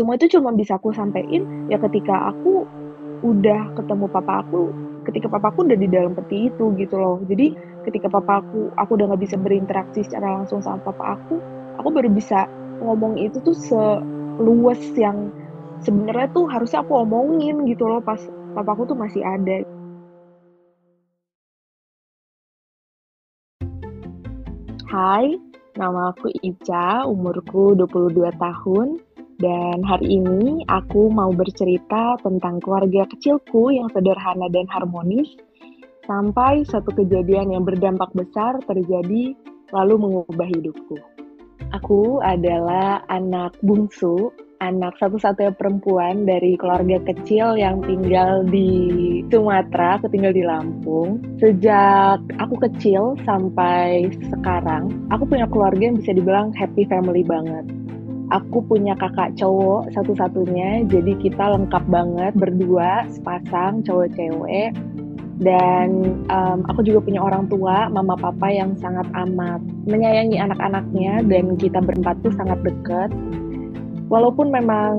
semua itu cuma bisa aku sampein ya ketika aku udah ketemu papa aku ketika papa aku udah di dalam peti itu gitu loh. Jadi ketika papa aku aku udah nggak bisa berinteraksi secara langsung sama papa aku aku baru bisa ngomong itu tuh seluas yang sebenarnya tuh harusnya aku omongin gitu loh pas papa aku tuh masih ada. Hai, nama aku Ica, umurku 22 tahun, dan hari ini aku mau bercerita tentang keluarga kecilku yang sederhana dan harmonis, sampai satu kejadian yang berdampak besar terjadi lalu mengubah hidupku. Aku adalah anak bungsu anak satu-satunya perempuan dari keluarga kecil yang tinggal di Sumatera, aku tinggal di Lampung. Sejak aku kecil sampai sekarang, aku punya keluarga yang bisa dibilang happy family banget. Aku punya kakak cowok satu-satunya, jadi kita lengkap banget berdua, sepasang cowok cewek. Dan um, aku juga punya orang tua, mama papa yang sangat amat menyayangi anak-anaknya dan kita berempat tuh sangat dekat walaupun memang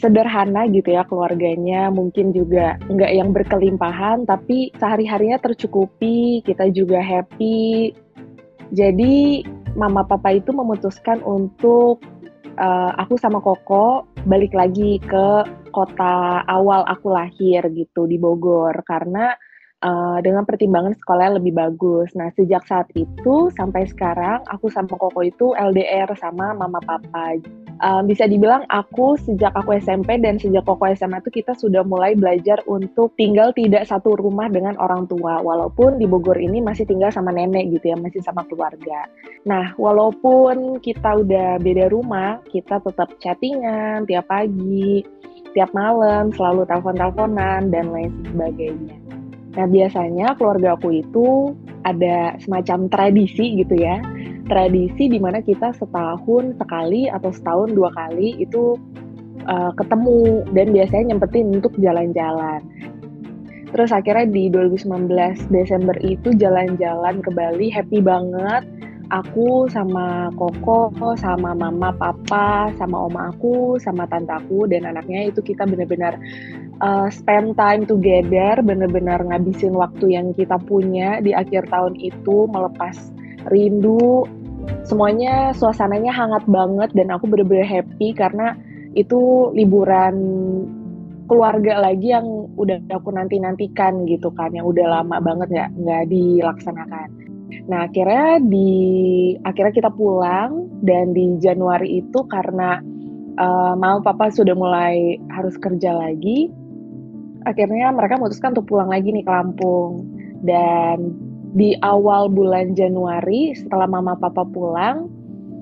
sederhana gitu ya keluarganya mungkin juga nggak yang berkelimpahan tapi sehari-harinya tercukupi kita juga happy jadi mama papa itu memutuskan untuk uh, aku sama Koko balik lagi ke kota awal aku lahir gitu di Bogor karena uh, dengan pertimbangan sekolahnya lebih bagus. Nah, sejak saat itu sampai sekarang aku sama Koko itu LDR sama mama papa. Um, bisa dibilang aku sejak aku SMP dan sejak Koko SMA itu kita sudah mulai belajar untuk tinggal tidak satu rumah dengan orang tua. Walaupun di Bogor ini masih tinggal sama nenek gitu ya, masih sama keluarga. Nah, walaupun kita udah beda rumah, kita tetap chattingan tiap pagi, tiap malam, selalu telepon-teleponan dan lain sebagainya. Nah, biasanya keluarga aku itu ada semacam tradisi gitu ya. Tradisi di mana kita setahun sekali atau setahun dua kali itu uh, ketemu dan biasanya nyempetin untuk jalan-jalan. Terus akhirnya di 2019 Desember itu jalan-jalan ke Bali, happy banget aku sama Koko, sama mama, papa, sama oma aku, sama tante aku dan anaknya itu kita benar-benar uh, spend time together, benar-benar ngabisin waktu yang kita punya di akhir tahun itu melepas rindu. Semuanya suasananya hangat banget dan aku benar-benar happy karena itu liburan keluarga lagi yang udah aku nanti nantikan gitu kan yang udah lama banget nggak nggak dilaksanakan Nah, akhirnya di akhirnya kita pulang dan di Januari itu karena uh, mau papa sudah mulai harus kerja lagi, akhirnya mereka memutuskan untuk pulang lagi nih ke Lampung. Dan di awal bulan Januari setelah mama papa pulang,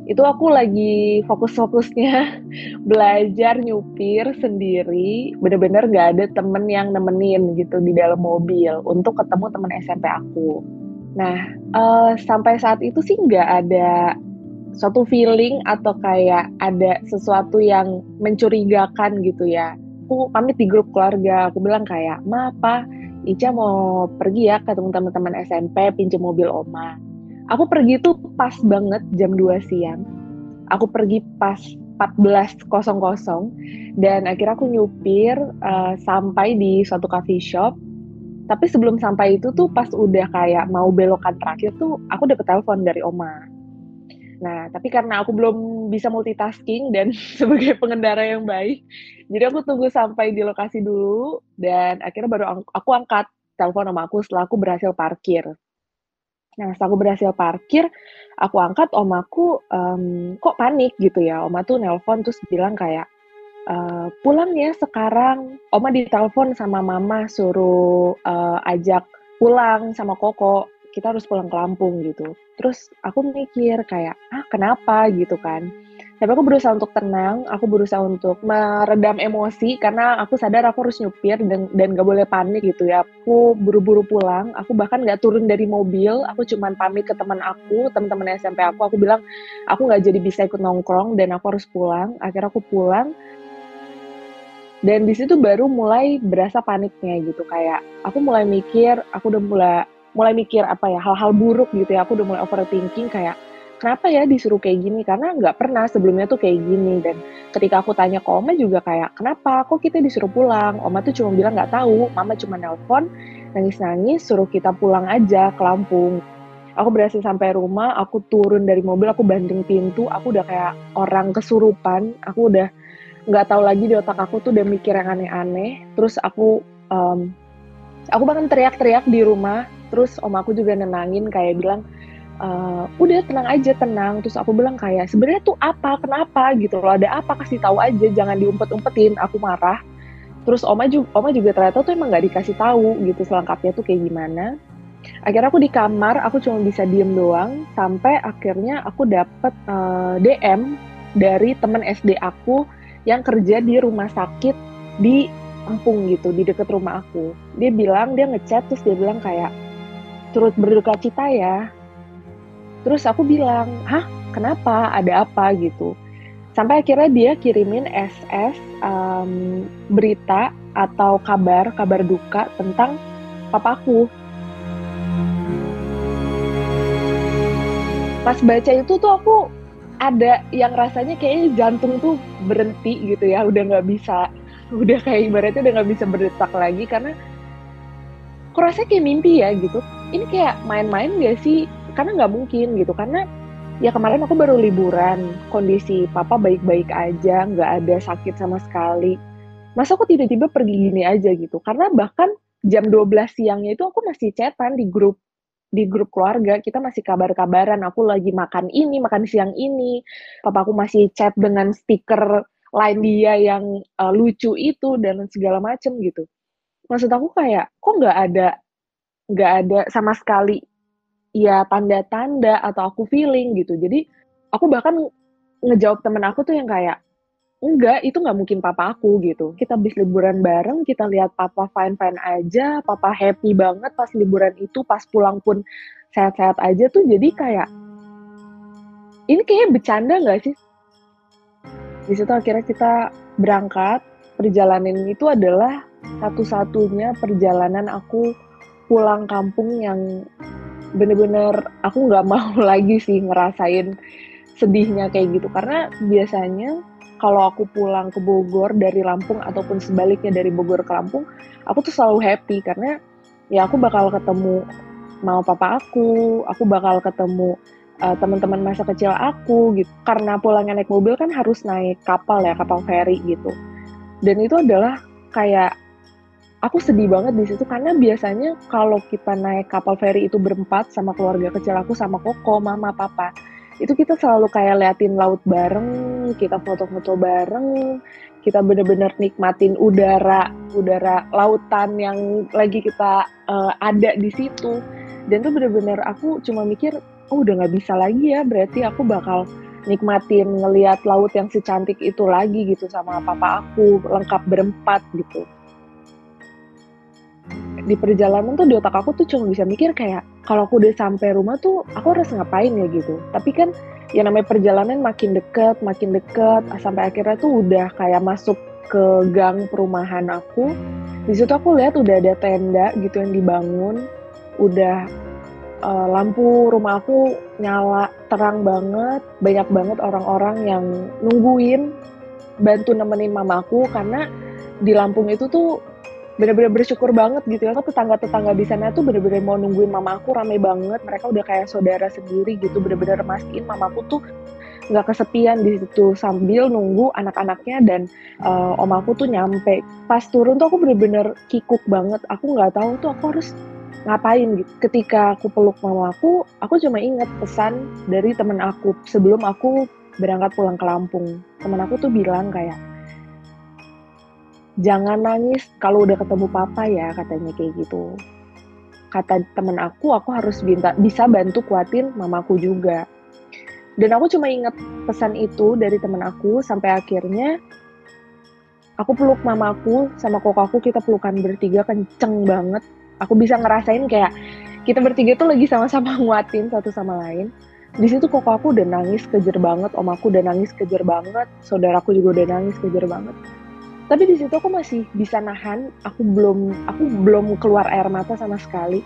itu aku lagi fokus-fokusnya belajar nyupir sendiri bener-bener gak ada temen yang nemenin gitu di dalam mobil untuk ketemu temen SMP aku Nah, uh, sampai saat itu sih nggak ada suatu feeling atau kayak ada sesuatu yang mencurigakan gitu ya. Aku pamit di grup keluarga, aku bilang kayak, ma apa, Ica mau pergi ya ketemu teman-teman SMP, pinjam mobil oma. Aku pergi tuh pas banget jam 2 siang. Aku pergi pas 14.00 dan akhirnya aku nyupir uh, sampai di suatu coffee shop tapi sebelum sampai itu tuh pas udah kayak mau belokan terakhir tuh aku dapet telepon dari oma. Nah, tapi karena aku belum bisa multitasking dan sebagai pengendara yang baik, jadi aku tunggu sampai di lokasi dulu dan akhirnya baru aku angkat telepon sama aku setelah aku berhasil parkir. Nah, setelah aku berhasil parkir, aku angkat omaku um, kok panik gitu ya. Oma tuh nelpon terus bilang kayak, uh, pulang ya sekarang. Oma ditelepon sama mama suruh uh, ajak pulang sama Koko. Kita harus pulang ke Lampung gitu. Terus aku mikir kayak, ah kenapa gitu kan. Tapi aku berusaha untuk tenang, aku berusaha untuk meredam emosi karena aku sadar aku harus nyupir dan, dan gak boleh panik gitu ya. Aku buru-buru pulang, aku bahkan gak turun dari mobil, aku cuman pamit ke teman aku, teman-teman SMP aku, aku bilang aku gak jadi bisa ikut nongkrong dan aku harus pulang. Akhirnya aku pulang, dan di situ baru mulai berasa paniknya gitu kayak aku mulai mikir aku udah mulai mulai mikir apa ya hal-hal buruk gitu ya aku udah mulai overthinking kayak kenapa ya disuruh kayak gini? Karena nggak pernah sebelumnya tuh kayak gini. Dan ketika aku tanya ke Oma juga kayak kenapa? Kok kita disuruh pulang? Oma tuh cuma bilang nggak tahu. Mama cuma nelpon nangis-nangis suruh kita pulang aja ke Lampung. Aku berhasil sampai rumah aku turun dari mobil aku banting pintu aku udah kayak orang kesurupan. Aku udah nggak tahu lagi di otak aku tuh udah mikir yang aneh-aneh. Terus aku um, aku bahkan teriak-teriak di rumah terus om aku juga nenangin kayak bilang uh, udah tenang aja tenang. Terus aku bilang kayak sebenarnya tuh apa? Kenapa? Gitu loh. Ada apa? Kasih tahu aja jangan diumpet-umpetin. Aku marah. Terus oma juga oma juga ternyata tuh emang nggak dikasih tahu gitu selengkapnya tuh kayak gimana. Akhirnya aku di kamar aku cuma bisa diem doang sampai akhirnya aku dapet uh, eh, DM dari temen SD aku yang kerja di rumah sakit di Lampung gitu di deket rumah aku. Dia bilang dia ngechat terus dia bilang kayak turut berduka cita ya Terus aku bilang, hah kenapa? Ada apa gitu? Sampai akhirnya dia kirimin SS um, berita atau kabar, kabar duka tentang papaku. Pas baca itu tuh aku ada yang rasanya kayaknya jantung tuh berhenti gitu ya, udah nggak bisa, udah kayak ibaratnya udah nggak bisa berdetak lagi karena kok rasanya kayak mimpi ya gitu. Ini kayak main-main gak sih? karena nggak mungkin gitu. Karena ya kemarin aku baru liburan. Kondisi papa baik-baik aja nggak ada sakit sama sekali. Masa aku tiba-tiba pergi gini aja gitu? Karena bahkan jam 12 siangnya itu aku masih chatan di grup di grup keluarga. Kita masih kabar-kabaran aku lagi makan ini makan siang ini. Papa aku masih chat dengan stiker lain dia yang uh, lucu itu dan segala macem gitu. Maksud aku kayak kok nggak ada nggak ada sama sekali ya tanda-tanda atau aku feeling gitu. Jadi aku bahkan ngejawab temen aku tuh yang kayak enggak itu nggak mungkin papa aku gitu. Kita habis liburan bareng kita lihat papa fine fine aja papa happy banget pas liburan itu pas pulang pun sehat-sehat aja tuh jadi kayak ini kayak bercanda nggak sih? Di situ akhirnya kita berangkat. Perjalanan itu adalah satu-satunya perjalanan aku pulang kampung yang bener-bener aku nggak mau lagi sih ngerasain sedihnya kayak gitu. Karena biasanya kalau aku pulang ke Bogor dari Lampung ataupun sebaliknya dari Bogor ke Lampung aku tuh selalu happy karena ya aku bakal ketemu mau papa aku aku bakal ketemu uh, teman-teman masa kecil aku gitu. Karena pulangnya naik mobil kan harus naik kapal ya kapal feri gitu. Dan itu adalah kayak aku sedih banget di situ karena biasanya kalau kita naik kapal feri itu berempat sama keluarga kecil aku sama Koko, mama, papa, itu kita selalu kayak liatin laut bareng, kita foto-foto bareng, kita bener-bener nikmatin udara, udara lautan yang lagi kita uh, ada di situ. Dan tuh bener-bener aku cuma mikir, oh udah nggak bisa lagi ya, berarti aku bakal nikmatin ngeliat laut yang secantik itu lagi gitu sama papa aku, lengkap berempat gitu di perjalanan tuh di otak aku tuh cuma bisa mikir kayak kalau aku udah sampai rumah tuh aku harus ngapain ya gitu. Tapi kan ya namanya perjalanan makin deket makin deket sampai akhirnya tuh udah kayak masuk ke gang perumahan aku. Di situ aku lihat udah ada tenda gitu yang dibangun. Udah uh, lampu rumah aku nyala terang banget. Banyak banget orang-orang yang nungguin bantu nemenin mamaku karena di Lampung itu tuh bener-bener bersyukur banget gitu ya. Tetangga-tetangga di sana tuh bener-bener mau nungguin mamaku rame banget. Mereka udah kayak saudara sendiri gitu. Bener-bener mastiin mamaku tuh nggak kesepian di situ sambil nunggu anak-anaknya dan uh, om aku tuh nyampe pas turun tuh aku bener-bener kikuk banget aku nggak tahu tuh aku harus ngapain gitu ketika aku peluk mamaku aku cuma inget pesan dari temen aku sebelum aku berangkat pulang ke Lampung temen aku tuh bilang kayak jangan nangis kalau udah ketemu papa ya katanya kayak gitu. Kata temen aku aku harus minta bisa bantu kuatin mamaku juga. Dan aku cuma inget pesan itu dari temen aku sampai akhirnya aku peluk mamaku sama kokaku kita pelukan bertiga kenceng banget. Aku bisa ngerasain kayak kita bertiga tuh lagi sama-sama nguatin satu sama lain. Di situ koko aku udah nangis kejer banget om aku udah nangis kejer banget saudaraku juga udah nangis kejer banget tapi di situ aku masih bisa nahan aku belum aku belum keluar air mata sama sekali.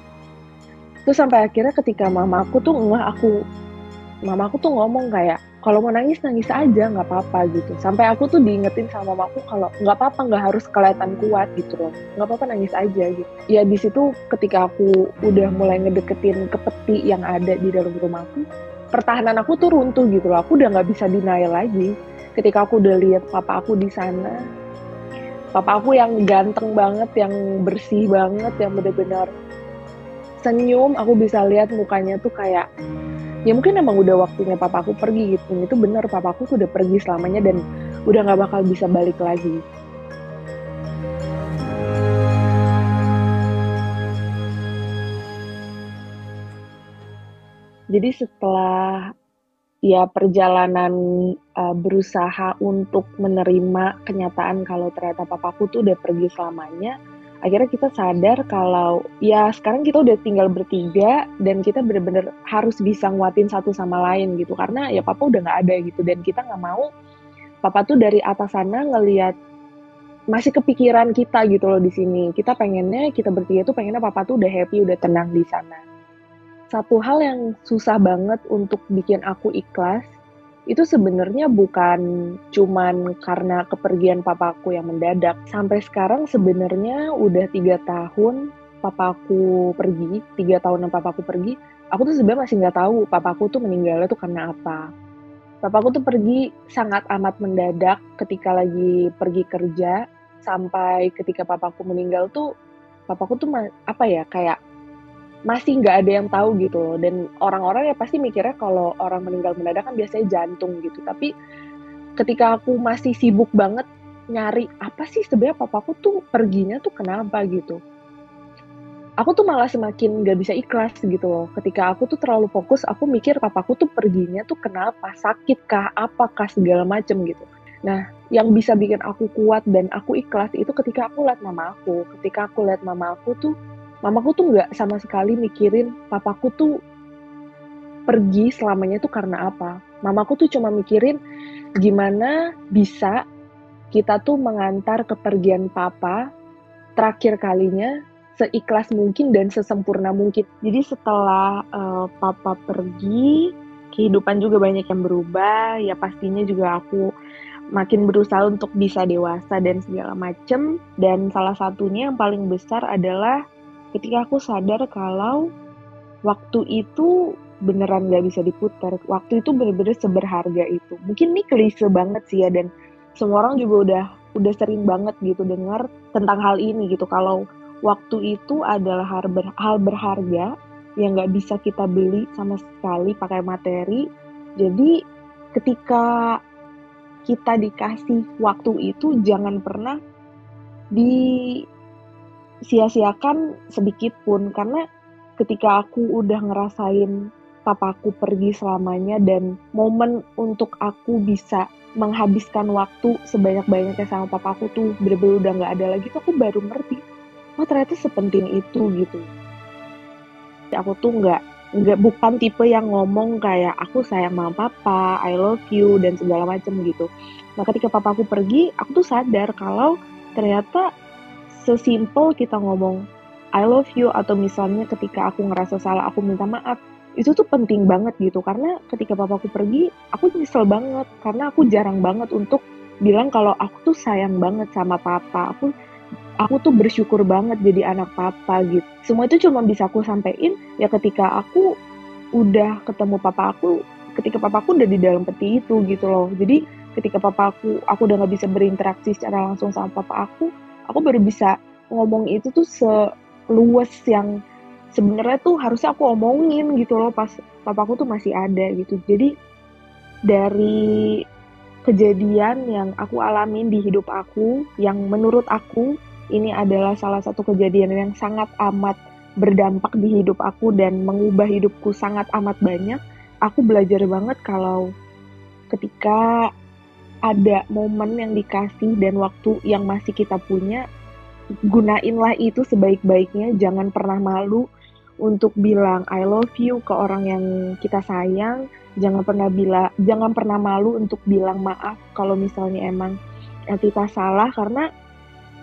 Terus sampai akhirnya ketika mama aku tuh ngeh aku mamaku tuh ngomong kayak kalau mau nangis nangis aja nggak apa-apa gitu. Sampai aku tuh diingetin sama mamaku kalau nggak apa-apa nggak harus kelihatan kuat gitu loh. Nggak apa-apa nangis aja gitu. Ya di situ ketika aku udah mulai ngedeketin ke peti yang ada di dalam rumahku pertahanan aku tuh runtuh gitu loh. Aku udah nggak bisa denial lagi. Ketika aku udah lihat papa aku di sana papa aku yang ganteng banget yang bersih banget yang bener-bener senyum aku bisa lihat mukanya tuh kayak ya mungkin emang udah waktunya papaku pergi gitu. Itu bener papaku tuh udah pergi selamanya dan udah nggak bakal bisa balik lagi. Jadi setelah ya perjalanan uh, berusaha untuk menerima kenyataan kalau ternyata papaku tuh udah pergi selamanya akhirnya kita sadar kalau ya sekarang kita udah tinggal bertiga dan kita bener-bener harus bisa nguatin satu sama lain gitu. Karena ya papa udah nggak ada gitu dan kita nggak mau papa tuh dari atas sana ngelihat masih kepikiran kita gitu loh di sini. Kita pengennya kita bertiga tuh pengennya papa tuh udah happy udah tenang di sana satu hal yang susah banget untuk bikin aku ikhlas itu sebenarnya bukan cuman karena kepergian papaku yang mendadak. Sampai sekarang sebenarnya udah tiga tahun papaku pergi, tiga tahunan papaku pergi, aku tuh sebenarnya masih nggak tahu papaku tuh meninggalnya tuh karena apa. Papaku tuh pergi sangat amat mendadak ketika lagi pergi kerja, sampai ketika papaku meninggal tuh, papaku tuh apa ya, kayak masih nggak ada yang tahu gitu loh. Dan orang-orang ya pasti mikirnya kalau orang meninggal mendadak kan biasanya jantung gitu. Tapi ketika aku masih sibuk banget nyari apa sih sebenarnya papaku tuh perginya tuh kenapa gitu. Aku tuh malah semakin nggak bisa ikhlas gitu loh. Ketika aku tuh terlalu fokus aku mikir papaku tuh perginya tuh kenapa? Sakit kah? Apakah segala macem gitu. Nah yang bisa bikin aku kuat dan aku ikhlas itu ketika aku lihat mama aku. Ketika aku lihat mama aku tuh mamaku tuh nggak sama sekali mikirin papaku tuh pergi selamanya tuh karena apa. Mamaku tuh cuma mikirin gimana bisa kita tuh mengantar kepergian papa terakhir kalinya seikhlas mungkin dan sesempurna mungkin. Jadi setelah uh, papa pergi, kehidupan juga banyak yang berubah. Ya pastinya juga aku makin berusaha untuk bisa dewasa dan segala macem. Dan salah satunya yang paling besar adalah ketika aku sadar kalau waktu itu beneran gak bisa diputar. Waktu itu bener-bener seberharga itu. Mungkin ini klise banget sih ya dan semua orang juga udah udah sering banget gitu dengar tentang hal ini gitu. Kalau waktu itu adalah hal, ber, hal berharga yang gak bisa kita beli sama sekali pakai materi. Jadi ketika kita dikasih waktu itu jangan pernah di sia-siakan sedikit pun karena ketika aku udah ngerasain papaku pergi selamanya dan momen untuk aku bisa menghabiskan waktu sebanyak-banyaknya sama papaku tuh bener-bener udah nggak ada lagi tuh aku baru ngerti oh ternyata sepenting itu gitu. Aku tuh nggak nggak bukan tipe yang ngomong kayak aku sayang sama papa I love you dan segala macem gitu. Nah ketika papaku pergi aku tuh sadar kalau ternyata sesimpel kita ngomong I love you atau misalnya ketika aku ngerasa salah aku minta maaf itu tuh penting banget gitu. Karena ketika papaku pergi aku nyesel banget. Karena aku jarang banget untuk bilang kalau aku tuh sayang banget sama papa. Aku aku tuh bersyukur banget jadi anak papa gitu. Semua itu cuma bisa aku sampein. Ya ketika aku udah ketemu papa aku ketika papaku udah di dalam peti itu gitu loh. Jadi ketika papaku aku udah nggak bisa berinteraksi secara langsung sama papa aku aku baru bisa ngomong itu tuh seluas yang sebenarnya tuh harusnya aku omongin gitu loh pas papaku tuh masih ada gitu. Jadi dari kejadian yang aku alamin di hidup aku yang menurut aku ini adalah salah satu kejadian yang sangat amat berdampak di hidup aku dan mengubah hidupku sangat amat banyak. Aku belajar banget kalau ketika ada momen yang dikasih dan waktu yang masih kita punya gunainlah itu sebaik-baiknya. Jangan pernah malu untuk bilang I love you ke orang yang kita sayang. Jangan pernah bila jangan pernah malu untuk bilang maaf kalau misalnya emang kita salah. Karena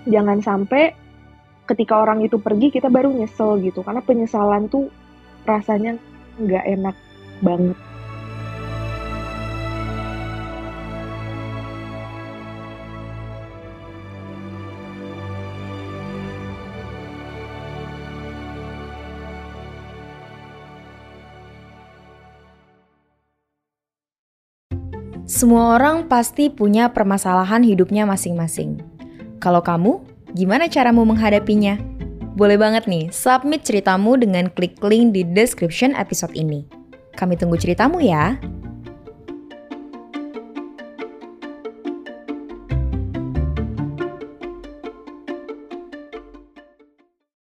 jangan sampai ketika orang itu pergi kita baru nyesel gitu. Karena penyesalan tuh rasanya nggak enak banget Semua orang pasti punya permasalahan hidupnya masing-masing. Kalau kamu, gimana caramu menghadapinya? Boleh banget nih, submit ceritamu dengan klik link di description episode ini. Kami tunggu ceritamu ya.